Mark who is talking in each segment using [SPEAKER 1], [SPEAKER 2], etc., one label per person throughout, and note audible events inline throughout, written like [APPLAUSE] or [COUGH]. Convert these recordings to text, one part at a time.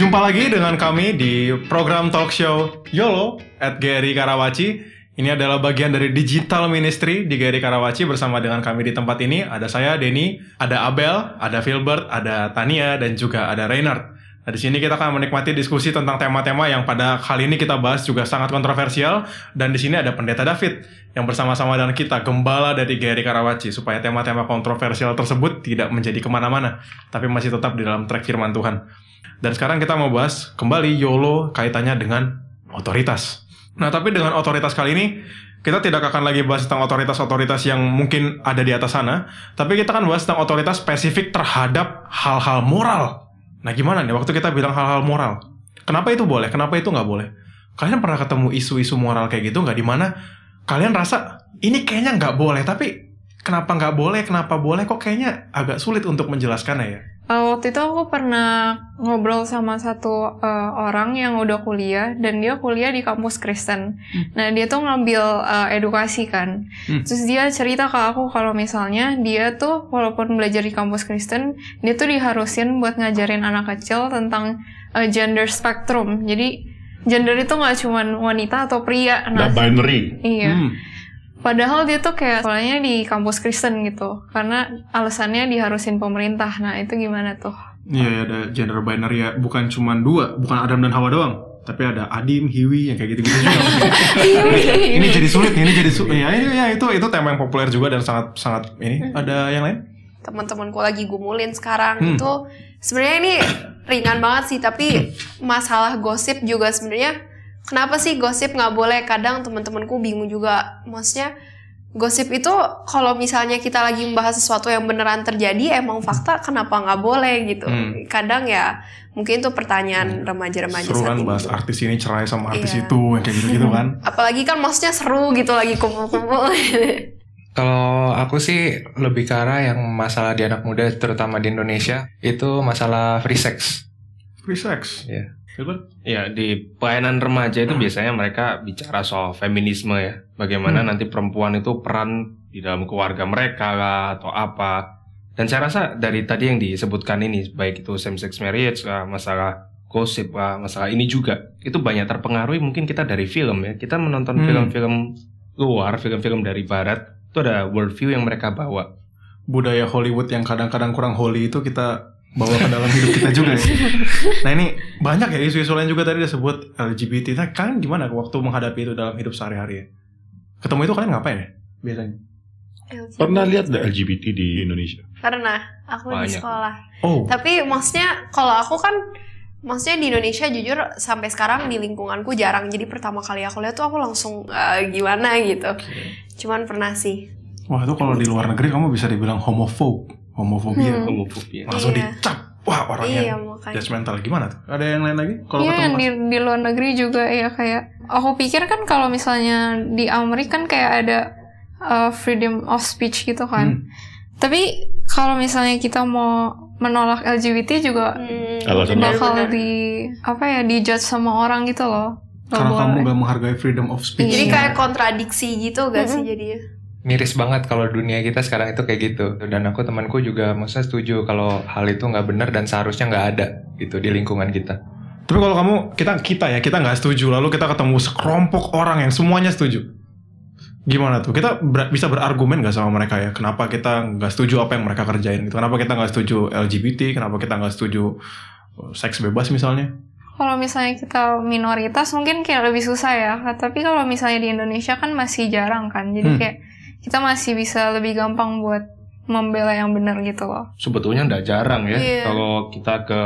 [SPEAKER 1] Jumpa lagi dengan kami di program talk show YOLO at Gary Karawaci. Ini adalah bagian dari Digital Ministry di Gary Karawaci bersama dengan kami di tempat ini. Ada saya, Denny, ada Abel, ada Filbert, ada Tania, dan juga ada Reynard. Nah, di sini kita akan menikmati diskusi tentang tema-tema yang pada kali ini kita bahas juga sangat kontroversial. Dan di sini ada Pendeta David yang bersama-sama dengan kita, gembala dari Gary Karawaci, supaya tema-tema kontroversial tersebut tidak menjadi ke mana-mana, tapi masih tetap di dalam track firman Tuhan. Dan sekarang kita mau bahas kembali YOLO kaitannya dengan otoritas. Nah, tapi dengan otoritas kali ini, kita tidak akan lagi bahas tentang otoritas-otoritas yang mungkin ada di atas sana, tapi kita akan bahas tentang otoritas spesifik terhadap hal-hal moral. Nah, gimana nih waktu kita bilang hal-hal moral? Kenapa itu boleh? Kenapa itu nggak boleh? Kalian pernah ketemu isu-isu moral kayak gitu nggak? Di mana kalian rasa ini kayaknya nggak boleh, tapi kenapa nggak boleh? Kenapa boleh? Kok kayaknya agak sulit untuk menjelaskannya ya?
[SPEAKER 2] Uh, waktu itu aku pernah ngobrol sama satu uh, orang yang udah kuliah dan dia kuliah di kampus Kristen. Hmm. Nah dia tuh ngambil uh, edukasi kan. Hmm. Terus dia cerita ke aku kalau misalnya dia tuh walaupun belajar di kampus Kristen, dia tuh diharusin buat ngajarin anak kecil tentang uh, gender spectrum. Jadi gender itu nggak cuma wanita atau pria.
[SPEAKER 3] Nah, binary.
[SPEAKER 2] Iya. Hmm. Padahal dia tuh kayak sekolahnya di kampus Kristen gitu, karena alasannya diharusin pemerintah. Nah itu gimana tuh?
[SPEAKER 1] Iya ada gender binary ya, bukan cuma dua, bukan Adam dan Hawa doang, tapi ada Adim, Hiwi yang kayak gitu-gitu juga. [LAUGHS] ini jadi sulit, ini jadi sulit. Ya, ini ya itu itu tema yang populer juga dan sangat sangat ini. Hmm. Ada yang lain?
[SPEAKER 4] Teman-temanku lagi gumulin sekarang hmm. itu sebenarnya ini ringan banget sih, tapi masalah gosip juga sebenarnya kenapa sih gosip nggak boleh kadang teman-temanku bingung juga maksudnya gosip itu kalau misalnya kita lagi membahas sesuatu yang beneran terjadi emang fakta kenapa nggak boleh gitu hmm. kadang ya mungkin itu pertanyaan remaja-remaja
[SPEAKER 1] seru kan bahas gitu. artis ini cerai sama artis iya. itu yang kayak gitu gitu kan [LAUGHS]
[SPEAKER 4] apalagi kan maksudnya seru gitu lagi kumpul-kumpul [LAUGHS]
[SPEAKER 5] Kalau aku sih lebih ke arah yang masalah di anak muda terutama di Indonesia itu masalah free sex.
[SPEAKER 1] Free sex.
[SPEAKER 5] Ya. Yeah. Ya di pelayanan remaja itu hmm. biasanya mereka bicara soal feminisme ya, bagaimana hmm. nanti perempuan itu peran di dalam keluarga mereka lah atau apa. Dan saya rasa dari tadi yang disebutkan ini, baik itu same sex marriage lah, masalah gosip lah, masalah ini juga itu banyak terpengaruhi mungkin kita dari film ya. Kita menonton hmm. film-film hmm. luar, film-film dari barat itu ada worldview yang mereka bawa.
[SPEAKER 1] Budaya Hollywood yang kadang-kadang kurang holy itu kita bawa ke dalam hidup kita juga ya. [LAUGHS] Nah ini banyak ya isu-isu lain juga tadi disebut LGBT. Nah kalian gimana waktu menghadapi itu dalam hidup sehari-hari ya? Ketemu itu kalian ngapain ya biasanya?
[SPEAKER 3] LGBT. Pernah lihat nggak LGBT di Indonesia?
[SPEAKER 4] Pernah, aku banyak. di sekolah. Oh. Tapi maksudnya kalau aku kan Maksudnya di Indonesia jujur sampai sekarang di lingkunganku jarang. Jadi pertama kali aku lihat tuh aku langsung uh, gimana gitu. Okay. Cuman pernah sih.
[SPEAKER 1] Wah itu kalau di luar negeri kamu bisa dibilang homophobe homofobia,
[SPEAKER 5] hmm. homofobia.
[SPEAKER 1] langsung iya. dicap. Wah orangnya iya, judgmental gimana tuh? Ada yang lain lagi?
[SPEAKER 2] Kalau iya, di, di luar negeri juga ya kayak aku pikir kan kalau misalnya di Amerika kan kayak ada uh, freedom of speech gitu kan. Hmm. Tapi kalau misalnya kita mau menolak LGBT juga hmm. bakal di apa ya di judge sama orang gitu loh.
[SPEAKER 1] Karena kamu gak menghargai freedom of speech.
[SPEAKER 4] Jadi kayak kontradiksi gitu gak -hmm. sih jadinya?
[SPEAKER 5] Miris banget kalau dunia kita sekarang itu kayak gitu. Dan aku temanku juga masa setuju kalau hal itu nggak benar dan seharusnya nggak ada gitu di lingkungan kita.
[SPEAKER 1] Tapi kalau kamu kita kita ya kita nggak setuju. Lalu kita ketemu sekelompok orang yang semuanya setuju. Gimana tuh? Kita ber bisa berargumen nggak sama mereka ya? Kenapa kita nggak setuju apa yang mereka kerjain gitu? Kenapa kita nggak setuju LGBT kenapa kita nggak setuju uh, seks bebas misalnya?
[SPEAKER 2] Kalau misalnya kita minoritas mungkin kayak lebih susah ya. Tapi kalau misalnya di Indonesia kan masih jarang kan. Jadi hmm. kayak kita masih bisa lebih gampang buat membela yang benar gitu loh.
[SPEAKER 5] Sebetulnya nggak jarang ya yeah. kalau kita ke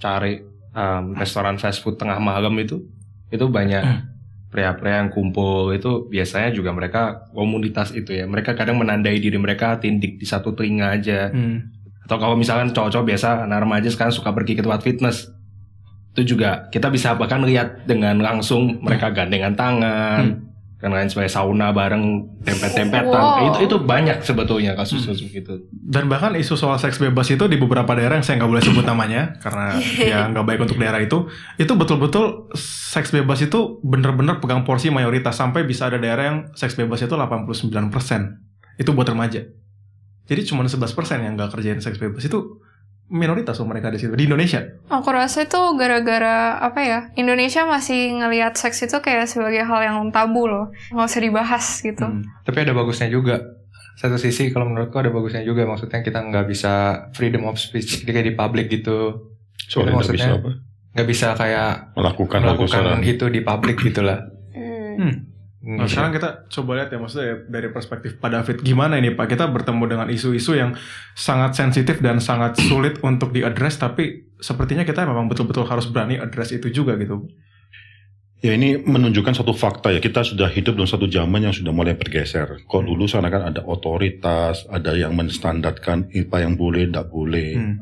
[SPEAKER 5] cari um, restoran fast food tengah malam itu itu banyak hmm. [CLEARS THROAT] pria-pria yang kumpul itu biasanya juga mereka komunitas itu ya mereka kadang menandai diri mereka tindik di satu telinga aja hmm. atau kalau misalkan cowok-cowok biasa anak remaja sekarang suka pergi ke tempat fitness itu juga kita bisa bahkan lihat dengan langsung mereka gandengan tangan hmm kan lain sebagai sauna bareng tempet-tempetan. Wow. itu itu banyak sebetulnya kasus-kasus hmm. gitu.
[SPEAKER 1] Dan bahkan isu soal seks bebas itu di beberapa daerah yang saya nggak boleh sebut namanya karena [LAUGHS] ya nggak baik untuk daerah itu itu betul-betul seks bebas itu bener-bener pegang porsi mayoritas sampai bisa ada daerah yang seks bebas itu 89% itu buat remaja. Jadi cuma 11% yang nggak kerjain seks bebas. Itu minoritas loh mereka di situ di Indonesia.
[SPEAKER 2] Aku rasa itu gara-gara apa ya? Indonesia masih ngelihat seks itu kayak sebagai hal yang tabu loh, nggak usah dibahas gitu. Hmm.
[SPEAKER 5] Tapi ada bagusnya juga. Satu sisi kalau menurutku ada bagusnya juga, maksudnya kita nggak bisa freedom of speech kayak di publik gitu.
[SPEAKER 3] Soalnya nggak bisa apa?
[SPEAKER 5] Nggak bisa kayak
[SPEAKER 3] melakukan
[SPEAKER 5] melakukan itu di publik gitulah. Hmm.
[SPEAKER 1] Hmm. Nah, sekarang kita coba lihat ya maksudnya dari perspektif Pak David gimana ini Pak kita bertemu dengan isu-isu yang sangat sensitif dan sangat sulit untuk diadres tapi sepertinya kita memang betul-betul harus berani address itu juga gitu.
[SPEAKER 3] Ya ini menunjukkan satu fakta ya kita sudah hidup dalam satu zaman yang sudah mulai bergeser. Kok hmm. dulu sana kan ada otoritas, ada yang menstandarkan apa yang boleh, tidak boleh. Hmm.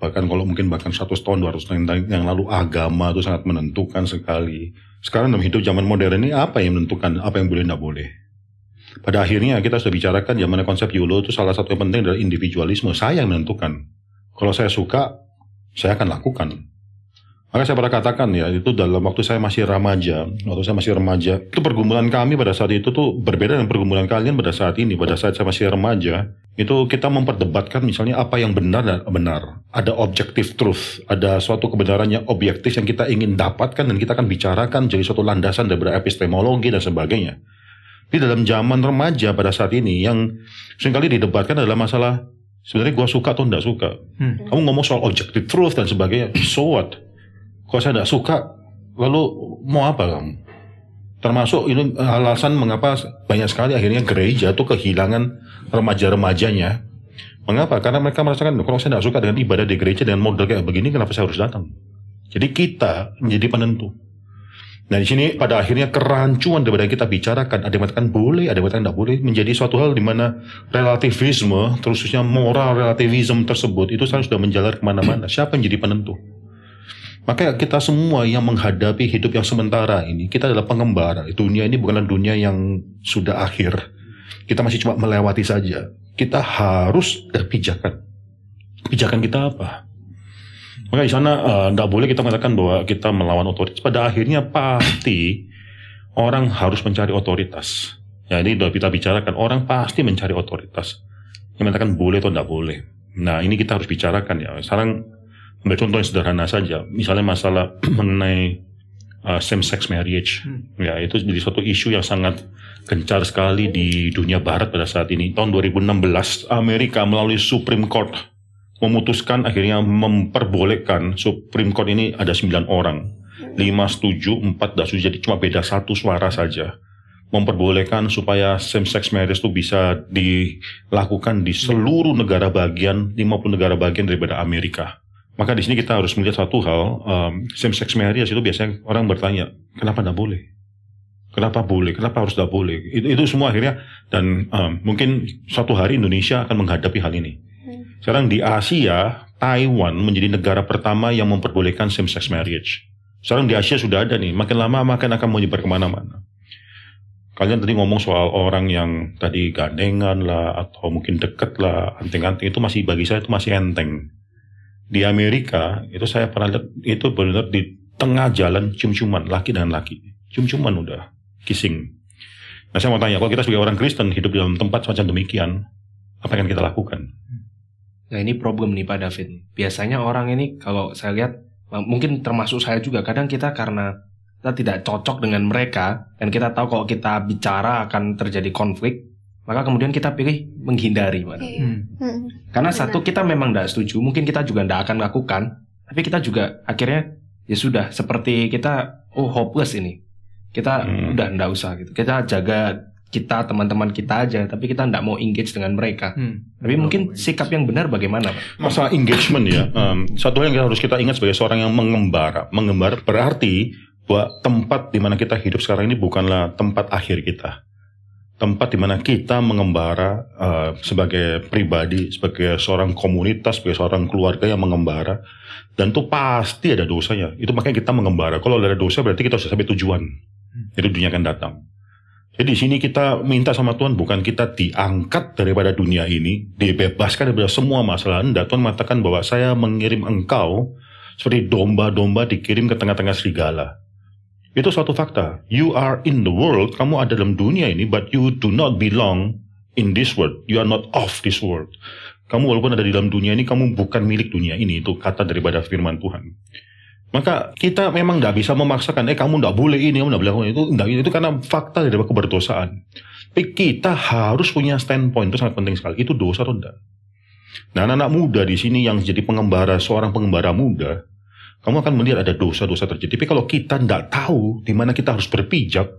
[SPEAKER 3] Bahkan kalau mungkin bahkan satu tahun, dua tahun yang lalu agama itu sangat menentukan sekali sekarang dalam hidup zaman modern ini apa yang menentukan apa yang boleh dan tidak boleh? Pada akhirnya kita sudah bicarakan zaman konsep YOLO itu salah satu yang penting adalah individualisme. Saya yang menentukan. Kalau saya suka, saya akan lakukan. Maka saya pernah katakan ya, itu dalam waktu saya masih remaja, waktu saya masih remaja, itu pergumulan kami pada saat itu tuh berbeda dengan pergumulan kalian pada saat ini. Pada saat saya masih remaja, itu kita memperdebatkan misalnya apa yang benar dan benar. Ada objective truth, ada suatu kebenaran yang objektif yang kita ingin dapatkan dan kita akan bicarakan jadi suatu landasan dari epistemologi dan sebagainya. Di dalam zaman remaja pada saat ini yang sering kali didebatkan adalah masalah sebenarnya gue suka atau tidak suka. Hmm. Kamu ngomong soal objective truth dan sebagainya, so what? Kalau saya tidak suka, lalu mau apa kamu? Termasuk ini alasan mengapa banyak sekali akhirnya gereja itu kehilangan remaja-remajanya. Mengapa? Karena mereka merasakan kalau saya tidak suka dengan ibadah di gereja dengan model kayak begini, kenapa saya harus datang? Jadi kita menjadi penentu. Nah di sini pada akhirnya kerancuan daripada kita bicarakan, ada yang mengatakan boleh, ada yang mengatakan tidak boleh, menjadi suatu hal di mana relativisme, terusnya moral relativisme tersebut itu sekarang sudah menjalar ke mana-mana. Siapa yang jadi penentu? Maka kita semua yang menghadapi hidup yang sementara ini, kita adalah pengembara. Dunia ini bukanlah dunia yang sudah akhir. Kita masih cuma melewati saja. Kita harus ada pijakan. Kita apa? Maka di sana tidak uh, boleh kita mengatakan bahwa kita melawan otoritas. Pada akhirnya pasti orang harus mencari otoritas. Ya, ini sudah kita bicarakan. Orang pasti mencari otoritas. Yang mengatakan boleh atau tidak boleh. Nah, ini kita harus bicarakan ya. Sekarang ambil contoh yang sederhana saja, misalnya masalah [CLEARS THROAT] mengenai uh, same sex marriage, hmm. ya itu jadi suatu isu yang sangat gencar sekali di dunia barat pada saat ini. Tahun 2016 Amerika melalui Supreme Court memutuskan akhirnya memperbolehkan Supreme Court ini ada 9 orang. 5 setuju, 4 tidak setuju, jadi cuma beda satu suara saja. Memperbolehkan supaya same sex marriage itu bisa dilakukan di seluruh negara bagian, 50 negara bagian daripada Amerika. Maka di sini kita harus melihat satu hal, um, same sex marriage itu biasanya orang bertanya, kenapa tidak boleh? Kenapa boleh? Kenapa harus tidak boleh? Itu, itu semua akhirnya dan um, mungkin suatu hari Indonesia akan menghadapi hal ini. Hmm. Sekarang di Asia, Taiwan menjadi negara pertama yang memperbolehkan same sex marriage. Sekarang di Asia sudah ada nih, makin lama makin akan menyebar ke mana-mana. Kalian tadi ngomong soal orang yang tadi gandengan lah, atau mungkin deket lah, anting-anting itu masih bagi saya itu masih enteng di Amerika itu saya pernah lihat itu benar di tengah jalan cium-ciuman laki dan laki. Cium-ciuman udah kissing. Nah saya mau tanya kalau kita sebagai orang Kristen hidup di dalam tempat semacam demikian apa yang kita lakukan?
[SPEAKER 5] Nah ini problem nih Pak David. Biasanya orang ini kalau saya lihat mungkin termasuk saya juga kadang kita karena kita tidak cocok dengan mereka dan kita tahu kalau kita bicara akan terjadi konflik maka kemudian kita pilih menghindari mana. Iya. Hmm. Hmm. Karena Benar. satu kita memang tidak setuju, mungkin kita juga tidak akan lakukan, tapi kita juga akhirnya ya sudah seperti kita oh hopeless ini, kita hmm. udah tidak usah gitu, kita jaga kita teman-teman kita aja, tapi kita tidak mau engage dengan mereka. Hmm. Tapi oh, mungkin sikap yang benar bagaimana, Pak?
[SPEAKER 3] Masalah engagement ya, um, satu hal yang harus kita ingat sebagai seorang yang mengembara, mengembara berarti bahwa tempat di mana kita hidup sekarang ini bukanlah tempat akhir kita tempat di mana kita mengembara uh, sebagai pribadi, sebagai seorang komunitas, sebagai seorang keluarga yang mengembara, dan itu pasti ada dosanya. Itu makanya kita mengembara. Kalau ada dosa berarti kita sudah sampai tujuan. Itu dunia akan datang. Jadi di sini kita minta sama Tuhan bukan kita diangkat daripada dunia ini, dibebaskan daripada semua masalah. Anda Tuhan mengatakan bahwa saya mengirim engkau seperti domba-domba dikirim ke tengah-tengah serigala. Itu suatu fakta. You are in the world, kamu ada dalam dunia ini, but you do not belong in this world. You are not of this world. Kamu walaupun ada di dalam dunia ini, kamu bukan milik dunia ini. Itu kata daripada firman Tuhan. Maka kita memang nggak bisa memaksakan, eh kamu nggak boleh ini, kamu nggak boleh itu, enggak, itu karena fakta dari keberdosaan. Tapi kita harus punya standpoint itu sangat penting sekali. Itu dosa atau enggak? Nah, anak-anak muda di sini yang jadi pengembara, seorang pengembara muda, kamu akan melihat ada dosa-dosa terjadi. Tapi kalau kita tidak tahu di mana kita harus berpijak,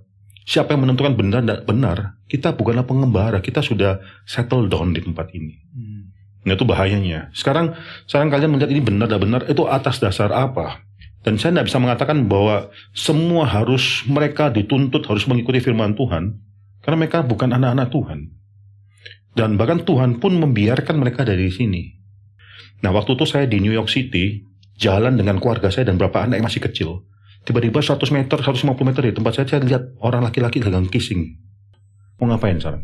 [SPEAKER 3] siapa yang menentukan benar dan benar, kita bukanlah pengembara, kita sudah settle down di tempat ini. Hmm. Nah itu bahayanya. Sekarang, sekarang kalian melihat ini benar dan benar, itu atas dasar apa? Dan saya tidak bisa mengatakan bahwa semua harus mereka dituntut harus mengikuti firman Tuhan. Karena mereka bukan anak-anak Tuhan. Dan bahkan Tuhan pun membiarkan mereka dari sini. Nah waktu itu saya di New York City, jalan dengan keluarga saya dan beberapa anak yang masih kecil. Tiba-tiba 100 meter, 150 meter di tempat saya, saya lihat orang laki-laki sedang kissing. Mau ngapain sekarang?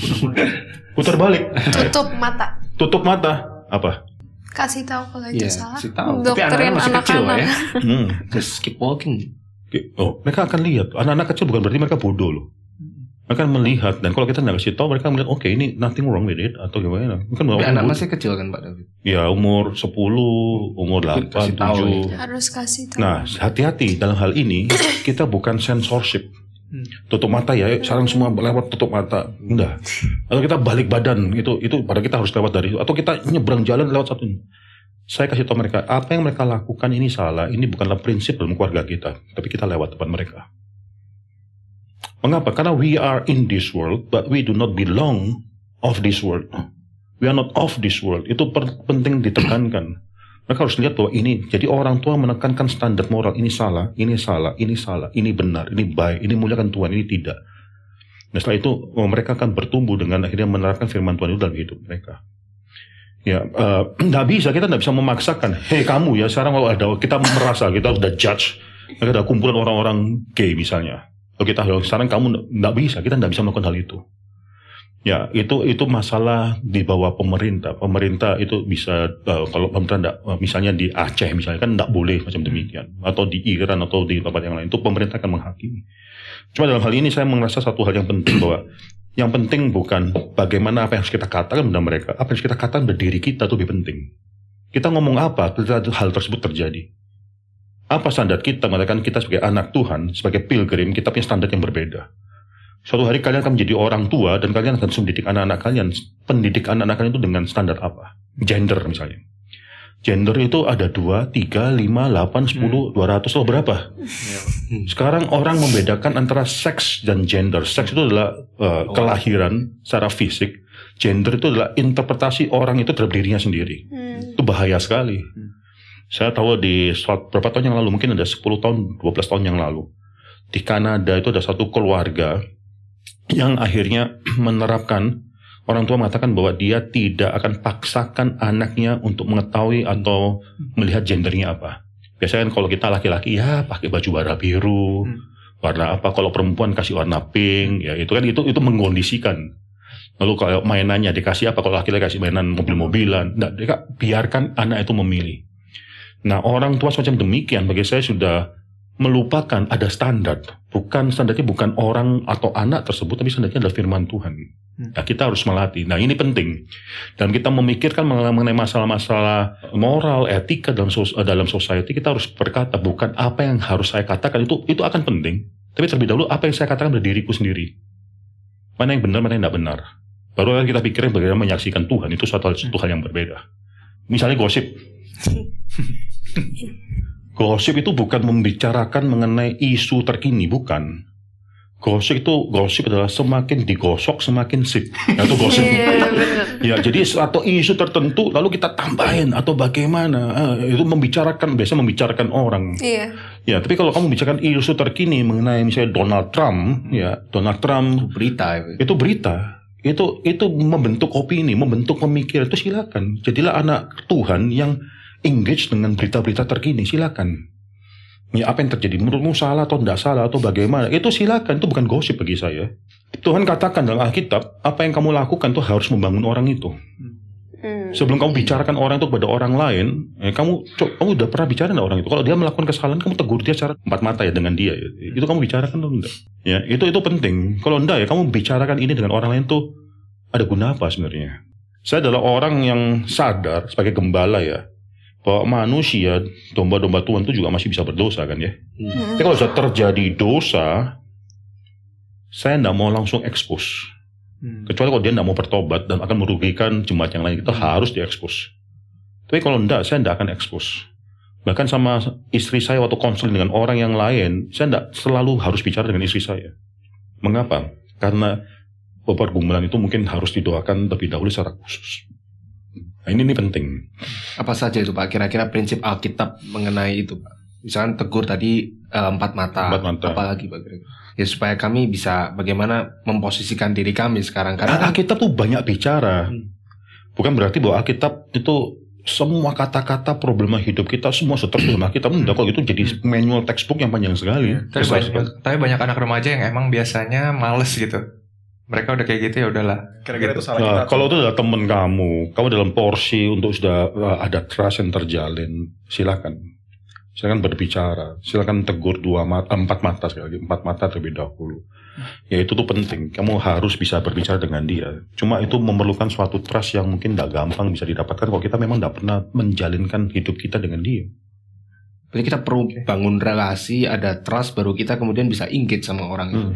[SPEAKER 3] [LAUGHS] Putar balik.
[SPEAKER 4] Tutup mata.
[SPEAKER 3] Tutup mata. Apa?
[SPEAKER 4] kasih tahu kalau itu yeah, salah. Kasih tahu.
[SPEAKER 5] Tapi anak-anak masih anak kecil ya. hmm. Just keep walking.
[SPEAKER 3] Oh, mereka akan lihat. Anak-anak kecil bukan berarti mereka bodoh loh. Mereka akan melihat dan kalau kita nggak kasih tahu mereka melihat oke okay, ini nothing wrong with it atau gimana.
[SPEAKER 5] Mungkin Tapi anak masih kecil kan Pak David?
[SPEAKER 3] Ya umur 10, umur 8, 7.
[SPEAKER 4] Harus kasih tahu.
[SPEAKER 3] Nah hati-hati dalam hal ini kita bukan censorship Hmm. tutup mata ya sekarang semua lewat tutup mata enggak atau kita balik badan itu itu pada kita harus lewat dari itu atau kita nyebrang jalan lewat satu saya kasih tahu mereka apa yang mereka lakukan ini salah ini bukanlah prinsip dalam keluarga kita tapi kita lewat depan mereka mengapa karena we are in this world but we do not belong of this world we are not of this world itu penting ditekankan mereka harus lihat bahwa ini, jadi orang tua menekankan standar moral, ini salah, ini salah, ini salah, ini benar, ini baik, ini muliakan Tuhan, ini tidak. Nah setelah itu oh, mereka akan bertumbuh dengan akhirnya menerapkan firman Tuhan itu dalam hidup mereka. Ya, uh, [CLEARS THROAT] nggak bisa kita nggak bisa memaksakan. Hei kamu ya sekarang kalau ada kita merasa kita sudah judge, ada kumpulan orang-orang gay misalnya. Kalau kita sekarang kamu nggak bisa, kita nggak bisa melakukan hal itu. Ya, itu itu masalah di bawah pemerintah. Pemerintah itu bisa uh, kalau pemerintah enggak, uh, misalnya di Aceh misalnya kan tidak boleh macam hmm. demikian atau di Iran atau di tempat yang lain itu pemerintah akan menghakimi. Cuma dalam hal ini saya merasa satu hal yang penting bahwa yang penting bukan bagaimana apa yang harus kita katakan pada mereka, apa yang harus kita katakan pada diri kita itu lebih penting. Kita ngomong apa ketika hal tersebut terjadi. Apa standar kita mengatakan kita sebagai anak Tuhan, sebagai pilgrim, kita punya standar yang berbeda. Suatu hari kalian akan menjadi orang tua dan kalian akan mendidik anak-anak kalian. Pendidik anak-anak kalian itu dengan standar apa? Gender misalnya. Gender itu ada 2, 3, 5, 8, 10, hmm. 200 atau berapa? [LAUGHS] Ya. Sekarang orang membedakan antara seks dan gender. Seks itu adalah uh, kelahiran secara fisik. Gender itu adalah interpretasi orang itu terhadap dirinya sendiri. Hmm. Itu bahaya sekali. Hmm. Saya tahu di beberapa tahun yang lalu, mungkin ada 10 tahun, 12 tahun yang lalu. Di Kanada itu ada satu keluarga yang akhirnya [CLEARS THROAT] menerapkan orang tua mengatakan bahwa dia tidak akan paksakan anaknya untuk mengetahui atau melihat gendernya apa. Biasanya kan kalau kita laki-laki ya pakai baju warna biru, hmm. warna apa kalau perempuan kasih warna pink, ya itu kan itu itu mengkondisikan. Lalu kalau mainannya dikasih apa kalau laki-laki kasih mainan mobil-mobilan, nah, biarkan anak itu memilih. Nah orang tua semacam demikian bagi saya sudah melupakan ada standar. Bukan standarnya bukan orang atau anak tersebut, tapi standarnya adalah firman Tuhan. Hmm. Nah, kita harus melatih. Nah, ini penting. Dan kita memikirkan mengenai masalah-masalah moral, etika dalam dalam society, kita harus berkata bukan apa yang harus saya katakan itu itu akan penting. Tapi terlebih dahulu apa yang saya katakan pada diriku sendiri. Mana yang benar, mana yang tidak benar. Baru kita pikirin bagaimana menyaksikan Tuhan itu suatu, suatu hal yang berbeda. Misalnya gosip. [LAUGHS] Gosip itu bukan membicarakan mengenai isu terkini, bukan. Gosip itu gosip adalah semakin digosok semakin sip. Nah, itu gosip. ya, jadi atau isu tertentu lalu kita tambahin atau bagaimana eh, itu membicarakan biasa membicarakan orang.
[SPEAKER 4] Iya.
[SPEAKER 3] Ya, tapi kalau kamu bicarakan isu terkini mengenai misalnya Donald Trump, ya Donald Trump
[SPEAKER 5] itu berita.
[SPEAKER 3] Itu berita. Itu itu membentuk opini, membentuk pemikiran itu silakan. Jadilah anak Tuhan yang engage dengan berita-berita terkini, silakan. Ya apa yang terjadi menurutmu salah atau tidak salah atau bagaimana itu silakan itu bukan gosip bagi saya. Tuhan katakan dalam Alkitab apa yang kamu lakukan itu harus membangun orang itu. Hmm. Sebelum kamu bicarakan orang itu kepada orang lain, eh, kamu kamu udah pernah bicara dengan orang itu. Kalau dia melakukan kesalahan, kamu tegur dia secara empat mata ya dengan dia. Ya. Itu kamu bicarakan atau enggak? Ya itu itu penting. Kalau enggak ya kamu bicarakan ini dengan orang lain tuh ada guna apa sebenarnya? Saya adalah orang yang sadar sebagai gembala ya bahwa manusia domba-domba Tuhan itu juga masih bisa berdosa kan ya. Hmm. Tapi kalau sudah terjadi dosa, saya tidak mau langsung ekspos. Hmm. Kecuali kalau dia tidak mau bertobat dan akan merugikan jemaat yang lain, kita hmm. harus diekspos. Tapi kalau tidak, saya tidak akan ekspos. Bahkan sama istri saya waktu konseling dengan orang yang lain, saya tidak selalu harus bicara dengan istri saya. Mengapa? Karena beberapa gumulan itu mungkin harus didoakan lebih dahulu secara khusus. Nah, ini, ini penting.
[SPEAKER 5] Apa saja itu Pak? Kira-kira prinsip Alkitab mengenai itu Pak? Misalkan tegur tadi uh, empat mata. Empat mata. Apalagi Pak kira Ya supaya kami bisa bagaimana memposisikan diri kami sekarang.
[SPEAKER 3] Karena Alkitab tuh banyak bicara. Hmm. Bukan berarti bahwa Alkitab itu semua kata-kata problema hidup kita semua seterus dalam Alkitab. Enggak kalau itu jadi hmm. manual textbook yang panjang sekali. Ya,
[SPEAKER 1] tapi, banyak, tapi banyak anak remaja yang emang biasanya males gitu mereka udah kayak gitu ya udahlah.
[SPEAKER 3] Kira-kira gitu. itu salah nah, kita. Kalau itu adalah teman kamu, kamu dalam porsi untuk sudah uh, ada trust yang terjalin, silakan. Silakan berbicara, silakan tegur dua mata, empat mata sekali lagi, empat mata terlebih dahulu. Ya itu tuh penting. Kamu harus bisa berbicara dengan dia. Cuma itu memerlukan suatu trust yang mungkin tidak gampang bisa didapatkan kalau kita memang tidak pernah menjalinkan hidup kita dengan dia.
[SPEAKER 5] Jadi kita perlu bangun relasi, ada trust, baru kita kemudian bisa ingkit sama orang itu.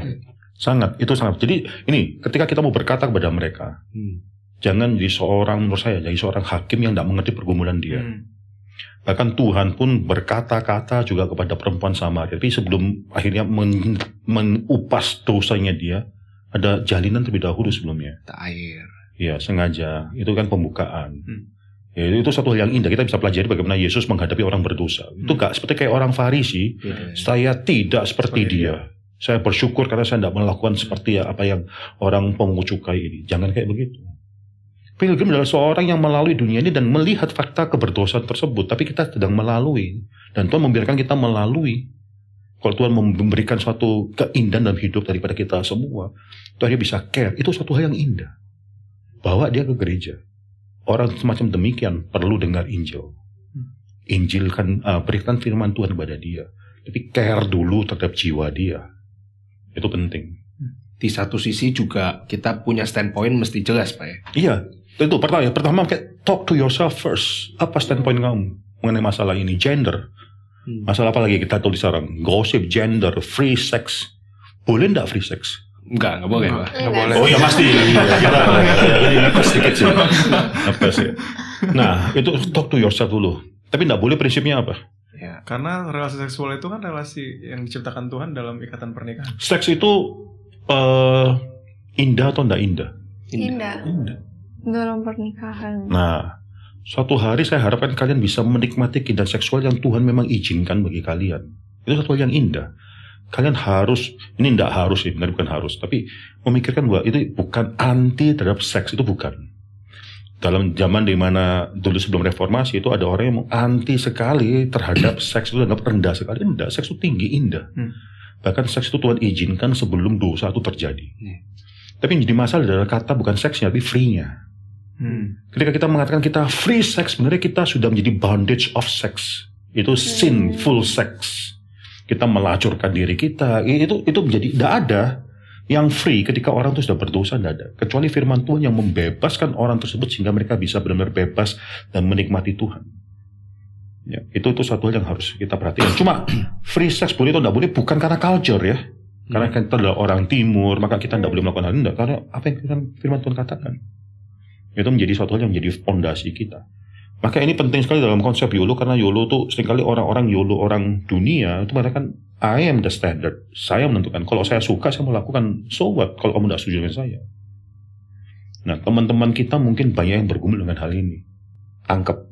[SPEAKER 3] Sangat, itu sangat. Jadi ini ketika kita mau berkata kepada mereka, hmm. jangan jadi seorang menurut saya jadi seorang hakim yang tidak mengerti pergumulan dia. Hmm. Bahkan Tuhan pun berkata-kata juga kepada perempuan Samaria. Tapi sebelum akhirnya men, menupas dosanya dia, ada jalinan terlebih dahulu sebelumnya.
[SPEAKER 5] Air.
[SPEAKER 3] Ya sengaja. Itu kan pembukaan. Hmm. Ya, itu satu hal yang indah. Kita bisa pelajari bagaimana Yesus menghadapi orang berdosa. Hmm. Itu gak seperti kayak orang Farisi. Yeah. Saya tidak seperti, seperti dia. dia. Saya bersyukur karena saya tidak melakukan seperti apa yang orang pemungut cukai ini. Jangan kayak begitu. Pilgrim adalah seorang yang melalui dunia ini dan melihat fakta keberdosaan tersebut. Tapi kita sedang melalui. Dan Tuhan membiarkan kita melalui. Kalau Tuhan memberikan suatu keindahan dalam hidup daripada kita semua. Tuhan bisa care. Itu suatu hal yang indah. Bawa dia ke gereja. Orang semacam demikian perlu dengar Injil. Injil kan uh, berikan firman Tuhan kepada dia. Tapi care dulu terhadap jiwa dia itu penting.
[SPEAKER 5] Di satu sisi juga kita punya standpoint mesti jelas, Pak ya.
[SPEAKER 3] Iya, tentu. Pertama, ya, pertama kayak talk to yourself first. Apa standpoint kamu mengenai masalah ini? Gender. Hmm. Masalah apa lagi kita tulis sekarang? Gossip, gender, free sex. Boleh nggak free sex?
[SPEAKER 5] Enggak, enggak boleh, Pak.
[SPEAKER 3] Enggak boleh. Oh ya pasti. Kita sedikit sih. Apa sih? Nah, itu talk to yourself dulu. Tapi enggak boleh prinsipnya apa?
[SPEAKER 1] Ya. Karena relasi seksual itu kan relasi yang diciptakan Tuhan dalam ikatan pernikahan.
[SPEAKER 3] Seks itu uh, indah atau tidak indah?
[SPEAKER 2] Indah. Indah. Dalam pernikahan.
[SPEAKER 3] Nah, suatu hari saya harapkan kalian bisa menikmati keindahan seksual yang Tuhan memang izinkan bagi kalian. Itu satu hal yang indah. Kalian harus, ini tidak harus sih, bukan harus, tapi memikirkan bahwa itu bukan anti terhadap seks, itu bukan dalam zaman di mana dulu sebelum reformasi itu ada orang yang anti sekali terhadap [CLEARS THROAT] seks itu dianggap rendah sekali. Enggak, seks itu tinggi, indah. Hmm. Bahkan seks itu Tuhan izinkan sebelum dosa itu terjadi. Hmm. Tapi yang jadi masalah adalah kata bukan seksnya, tapi free-nya. Hmm. Ketika kita mengatakan kita free sex, sebenarnya kita sudah menjadi bondage of sex. Itu hmm. sinful sex. Kita melacurkan diri kita. Itu itu menjadi tidak ada yang free ketika orang itu sudah berdosa tidak ada. Kecuali firman Tuhan yang membebaskan orang tersebut sehingga mereka bisa benar-benar bebas dan menikmati Tuhan. Ya, itu itu satu hal yang harus kita perhatikan. Cuma [CLEARS THROAT] free sex boleh atau tidak boleh bukan karena culture ya. Karena hmm. kita adalah orang timur, maka kita tidak boleh melakukan hal itu. Karena apa yang firman Tuhan katakan. Itu menjadi suatu hal yang menjadi fondasi kita. Maka ini penting sekali dalam konsep YOLO karena YOLO itu sering kali orang-orang YOLO orang dunia itu mengatakan I am the standard. Saya menentukan. Kalau saya suka, saya melakukan. So what? Kalau kamu tidak setuju dengan saya. Nah, teman-teman kita mungkin banyak yang bergumul dengan hal ini. Tangkap.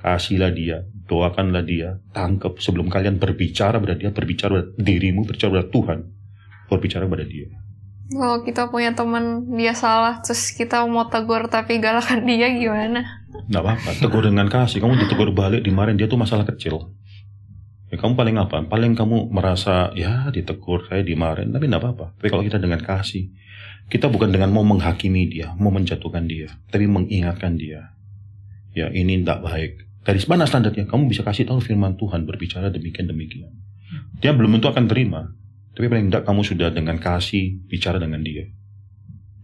[SPEAKER 3] Kasihlah dia. Doakanlah dia. Tangkap. Sebelum kalian berbicara pada dia, berbicara pada dirimu, berbicara pada Tuhan. Berbicara pada dia.
[SPEAKER 2] Kalau kita punya teman dia salah, terus kita mau tegur tapi galakan dia gimana?
[SPEAKER 3] Nggak apa-apa, tegur dengan kasih. Kamu ditegur balik, dimarahin dia tuh masalah kecil Ya, kamu paling apa? Paling kamu merasa ya ditegur, saya dimarahin, tapi tidak apa-apa. Tapi kalau kita dengan kasih, kita bukan dengan mau menghakimi dia, mau menjatuhkan dia, tapi mengingatkan dia. Ya ini tidak baik. Dari mana standarnya? Kamu bisa kasih tahu firman Tuhan berbicara demikian demikian. Dia belum tentu akan terima, tapi paling tidak kamu sudah dengan kasih bicara dengan dia.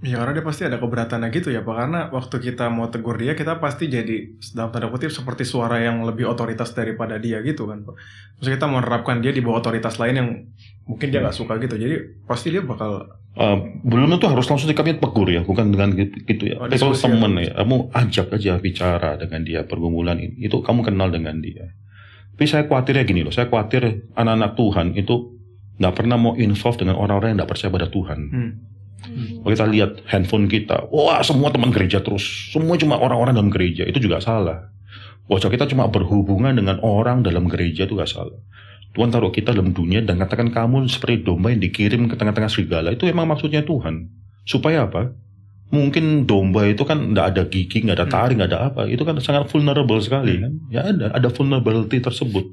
[SPEAKER 1] Ya karena dia pasti ada keberatannya gitu ya Pak. Karena waktu kita mau tegur dia Kita pasti jadi dalam tanda kutip Seperti suara yang lebih otoritas daripada dia gitu kan Pak. Maksudnya kita mau menerapkan dia di bawah otoritas lain yang Mungkin dia nggak suka gitu. Jadi pasti dia bakal
[SPEAKER 3] uh, Belum tentu harus langsung dikami tegur ya Bukan dengan gitu ya. Oh, Tapi kalau temen ya Kamu ajak aja bicara dengan dia Pergumulan ini Itu kamu kenal dengan dia. Tapi saya khawatirnya gini loh Saya khawatir anak-anak Tuhan itu nggak pernah mau involve dengan orang-orang yang nggak percaya pada Tuhan. Hmm Hmm. Kalau kita lihat handphone kita, wah semua teman gereja terus, semua cuma orang-orang dalam gereja, itu juga salah. Wajah kita cuma berhubungan dengan orang dalam gereja itu gak salah. Tuhan taruh kita dalam dunia dan katakan kamu seperti domba yang dikirim ke tengah-tengah serigala. Itu emang maksudnya Tuhan. Supaya apa? Mungkin domba itu kan tidak ada gigi, nggak ada hmm. taring, nggak ada apa. Itu kan sangat vulnerable sekali kan. Ya ada, ada vulnerability tersebut.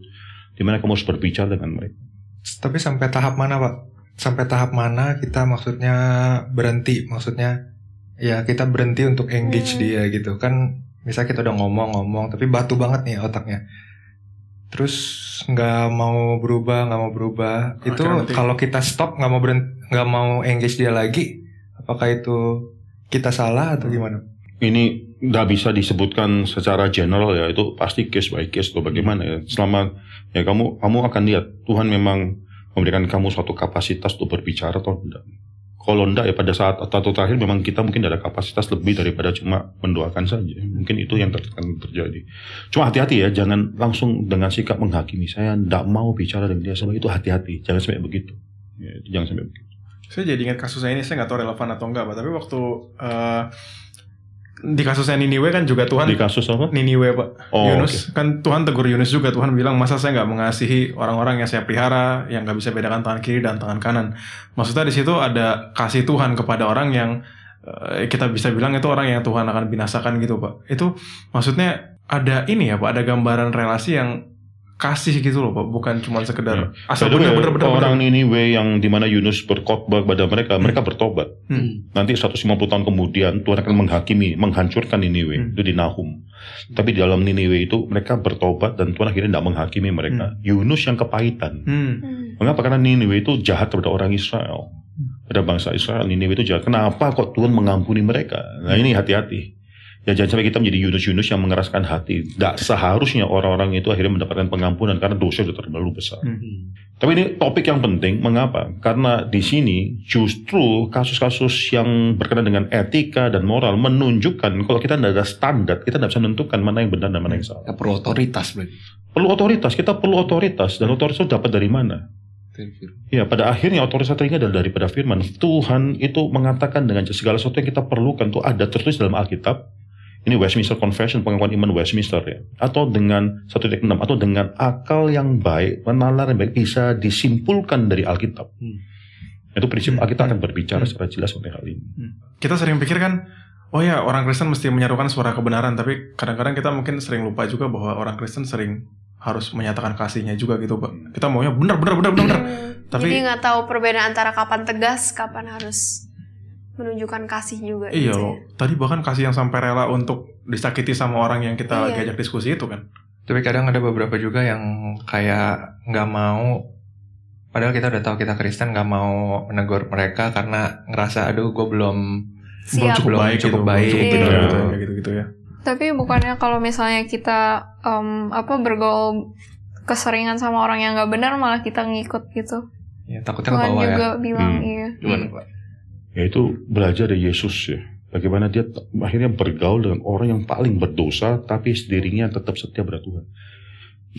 [SPEAKER 3] Di mana kamu harus berbicara dengan mereka.
[SPEAKER 6] Tapi sampai tahap mana Pak? Sampai tahap mana kita maksudnya berhenti maksudnya ya kita berhenti untuk engage hmm. dia gitu. Kan misalnya kita udah ngomong-ngomong tapi batu banget nih otaknya. Terus nggak mau berubah nggak mau berubah. Oh, itu kalau kita stop nggak mau berhenti nggak mau engage dia lagi apakah itu kita salah atau gimana?
[SPEAKER 3] Ini nggak bisa disebutkan secara general ya. Itu pasti case by case atau bagaimana ya. Selama ya kamu kamu akan lihat Tuhan memang memberikan kamu suatu kapasitas untuk berbicara atau tidak. Kalau tidak ya pada saat atau terakhir memang kita mungkin ada kapasitas lebih daripada cuma mendoakan saja. Mungkin itu yang akan terjadi. Cuma hati-hati ya, jangan langsung dengan sikap menghakimi. Saya tidak mau bicara dengan dia sama itu hati-hati. Jangan sampai begitu. Ya, jangan sampai begitu.
[SPEAKER 1] Saya jadi ingat kasusnya ini, saya nggak tahu relevan atau enggak, Pak. Tapi waktu uh, di kasusnya Niniwe kan juga Tuhan
[SPEAKER 3] di kasus apa?
[SPEAKER 1] Niniwe pak. Oh, Yunus. Okay. kan Tuhan tegur Yunus juga. Tuhan bilang masa saya nggak mengasihi orang-orang yang saya pelihara yang nggak bisa bedakan tangan kiri dan tangan kanan? Maksudnya di situ ada kasih Tuhan kepada orang yang uh, kita bisa bilang itu orang yang Tuhan akan binasakan gitu pak. Itu maksudnya ada ini ya pak. Ada gambaran relasi yang kasih gitu loh pak. Bukan cuma sekedar
[SPEAKER 3] ya. asal benar-benar orang Niniwe yang di mana Yunus berkhotbah kepada mereka hmm. mereka bertobat. Hmm. nanti 150 tahun kemudian Tuhan akan menghakimi menghancurkan Niniwe. Hmm. itu di Nahum. Tapi di dalam Niniwe itu mereka bertobat dan Tuhan akhirnya tidak menghakimi mereka. Hmm. Yunus yang kepahitan. Hmm. mengapa? Karena Niniwe itu jahat kepada orang Israel. Pada bangsa Israel Niniwe itu jahat. Kenapa kok Tuhan mengampuni mereka? Nah ini hati-hati Ya jangan sampai kita menjadi Yunus-Yunus yang mengeraskan hati. Tidak seharusnya orang-orang itu akhirnya mendapatkan pengampunan karena dosa sudah terlalu besar. Hmm. Tapi ini topik yang penting. Mengapa? Karena di sini justru kasus-kasus yang berkenaan dengan etika dan moral menunjukkan kalau kita tidak ada standar, kita tidak bisa menentukan mana yang benar dan mana yang salah.
[SPEAKER 6] Ya, perlu otoritas berarti.
[SPEAKER 3] Perlu otoritas. Kita perlu otoritas. Dan otoritas itu dapat dari mana? Ya, pada akhirnya otoritas ini adalah daripada firman. Tuhan itu mengatakan dengan segala sesuatu yang kita perlukan itu ada tertulis dalam Alkitab ini Westminster Confession, pengakuan iman Westminster ya. Atau dengan 1.6 atau dengan akal yang baik, menalar yang baik bisa disimpulkan dari Alkitab. Hmm. Itu prinsip hmm. Alkitab akan berbicara hmm. secara jelas mengenai hal ini. Hmm.
[SPEAKER 1] Kita sering pikir kan, oh ya orang Kristen mesti menyerukan suara kebenaran, tapi kadang-kadang kita mungkin sering lupa juga bahwa orang Kristen sering harus menyatakan kasihnya juga gitu, Pak. Kita maunya benar benar benar benar.
[SPEAKER 4] Hmm. Tapi Jadi nggak tahu perbedaan antara kapan tegas, kapan harus menunjukkan kasih juga.
[SPEAKER 1] Iya gitu loh. Ya. Tadi bahkan kasih yang sampai rela untuk disakiti sama orang yang kita iya. lagi ajak diskusi itu kan.
[SPEAKER 6] Tapi kadang ada beberapa juga yang kayak nggak mau Padahal kita udah tahu kita Kristen nggak mau menegur mereka karena ngerasa aduh gue belum
[SPEAKER 1] Siap. cukup baik cukup gitu, baik cukup
[SPEAKER 2] gitu, gitu, ya, gitu gitu ya. Tapi bukannya kalau misalnya kita um, apa bergaul keseringan sama orang yang nggak benar malah kita ngikut gitu.
[SPEAKER 6] Ya takutnya ke bawah ya. juga
[SPEAKER 2] bilang hmm. iya.
[SPEAKER 3] Gimana Pak? Yaitu belajar dari Yesus ya. Bagaimana dia akhirnya bergaul dengan orang yang paling berdosa, tapi dirinya tetap setia pada Tuhan.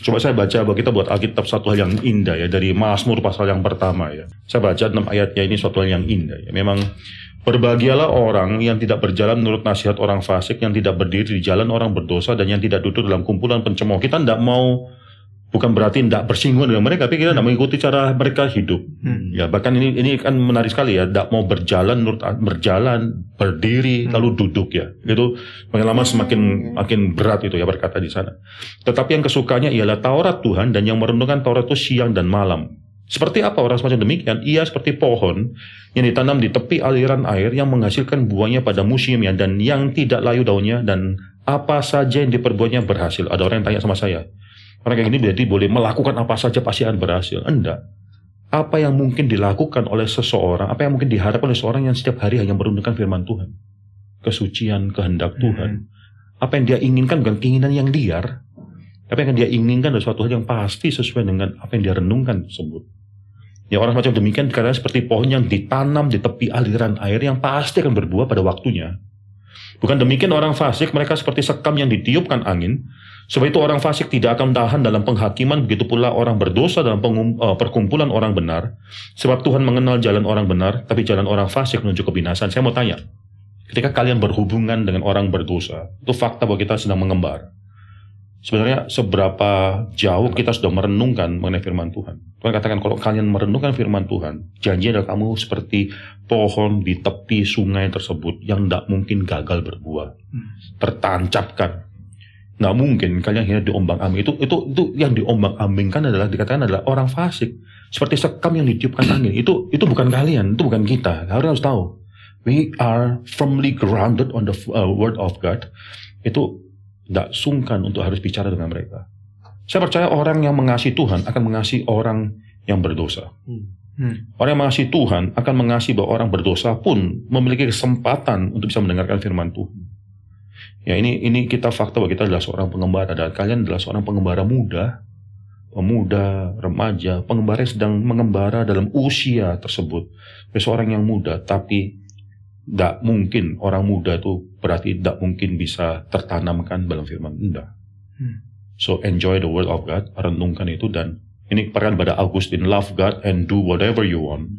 [SPEAKER 3] Coba saya baca bahwa kita buat Alkitab satu hal yang indah ya dari Mazmur pasal yang pertama ya. Saya baca enam ayatnya ini suatu hal yang indah ya. Memang Berbahagialah orang yang tidak berjalan menurut nasihat orang fasik, yang tidak berdiri di jalan orang berdosa, dan yang tidak duduk dalam kumpulan pencemooh. Kita tidak mau bukan berarti tidak bersinggungan dengan mereka, tapi kita tidak hmm. mengikuti cara mereka hidup. Hmm. Ya bahkan ini ini kan menarik sekali ya, tidak mau berjalan berjalan berdiri hmm. lalu duduk ya, itu pengalaman semakin makin berat itu ya berkata di sana. Tetapi yang kesukanya ialah Taurat Tuhan dan yang merenungkan Taurat itu siang dan malam. Seperti apa orang semacam demikian? Ia seperti pohon yang ditanam di tepi aliran air yang menghasilkan buahnya pada musimnya dan yang tidak layu daunnya dan apa saja yang diperbuatnya berhasil. Ada orang yang tanya sama saya, Orang kayak gini berarti boleh melakukan apa saja pasti akan berhasil. Enggak. apa yang mungkin dilakukan oleh seseorang, apa yang mungkin diharapkan oleh seseorang yang setiap hari hanya merundukkan firman Tuhan. Kesucian, kehendak Tuhan. Hmm. Apa yang dia inginkan bukan keinginan yang liar, tapi yang dia inginkan adalah suatu hal yang pasti sesuai dengan apa yang dia renungkan tersebut. Ya orang macam demikian karena seperti pohon yang ditanam di tepi aliran air yang pasti akan berbuah pada waktunya. Bukan demikian orang fasik, mereka seperti sekam yang ditiupkan angin, Sebab itu orang fasik tidak akan tahan dalam penghakiman, begitu pula orang berdosa dalam pengum, uh, perkumpulan orang benar. Sebab Tuhan mengenal jalan orang benar, tapi jalan orang fasik menuju kebinasan. Saya mau tanya, ketika kalian berhubungan dengan orang berdosa, itu fakta bahwa kita sedang mengembar. Sebenarnya seberapa jauh kita sudah merenungkan mengenai firman Tuhan. Tuhan katakan kalau kalian merenungkan firman Tuhan, janji adalah kamu seperti pohon di tepi sungai tersebut yang tidak mungkin gagal berbuah. Hmm. Tertancapkan Nggak mungkin kalian hanya diombang ambing. Itu, itu, itu yang diombang ambingkan adalah dikatakan adalah orang fasik. Seperti sekam yang ditiupkan angin. Itu itu bukan kalian, itu bukan kita. Kalian harus tahu. We are firmly grounded on the uh, word of God. Itu tidak sungkan untuk harus bicara dengan mereka. Saya percaya orang yang mengasihi Tuhan akan mengasihi orang yang berdosa. Hmm. Hmm. Orang yang mengasihi Tuhan akan mengasihi bahwa orang berdosa pun memiliki kesempatan untuk bisa mendengarkan firman Tuhan. Ya ini ini kita fakta bahwa kita adalah seorang pengembara dan kalian adalah seorang pengembara muda, pemuda, remaja, pengembara yang sedang mengembara dalam usia tersebut. Seorang yang muda, tapi tidak mungkin orang muda itu berarti tidak mungkin bisa tertanamkan dalam firman. Hmm. So enjoy the word of God, renungkan itu dan ini perkataan pada Augustine, love God and do whatever you want.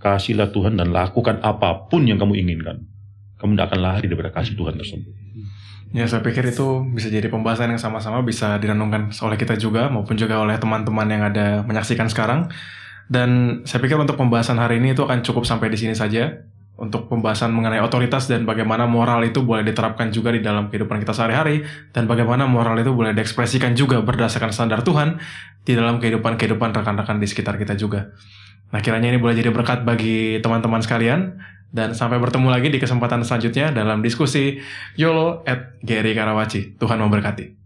[SPEAKER 3] Kasihlah Tuhan dan lakukan apa pun yang kamu inginkan. Kamu tidak akan lari daripada kasih Tuhan tersebut.
[SPEAKER 1] Ya saya pikir itu bisa jadi pembahasan yang sama-sama bisa direnungkan oleh kita juga maupun juga oleh teman-teman yang ada menyaksikan sekarang. Dan saya pikir untuk pembahasan hari ini itu akan cukup sampai di sini saja. Untuk pembahasan mengenai otoritas dan bagaimana moral itu boleh diterapkan juga di dalam kehidupan kita sehari-hari. Dan bagaimana moral itu boleh diekspresikan juga berdasarkan standar Tuhan di dalam kehidupan-kehidupan rekan-rekan di sekitar kita juga. Nah kiranya ini boleh jadi berkat bagi teman-teman sekalian. Dan sampai bertemu lagi di kesempatan selanjutnya dalam diskusi YOLO at Gary Karawaci. Tuhan memberkati.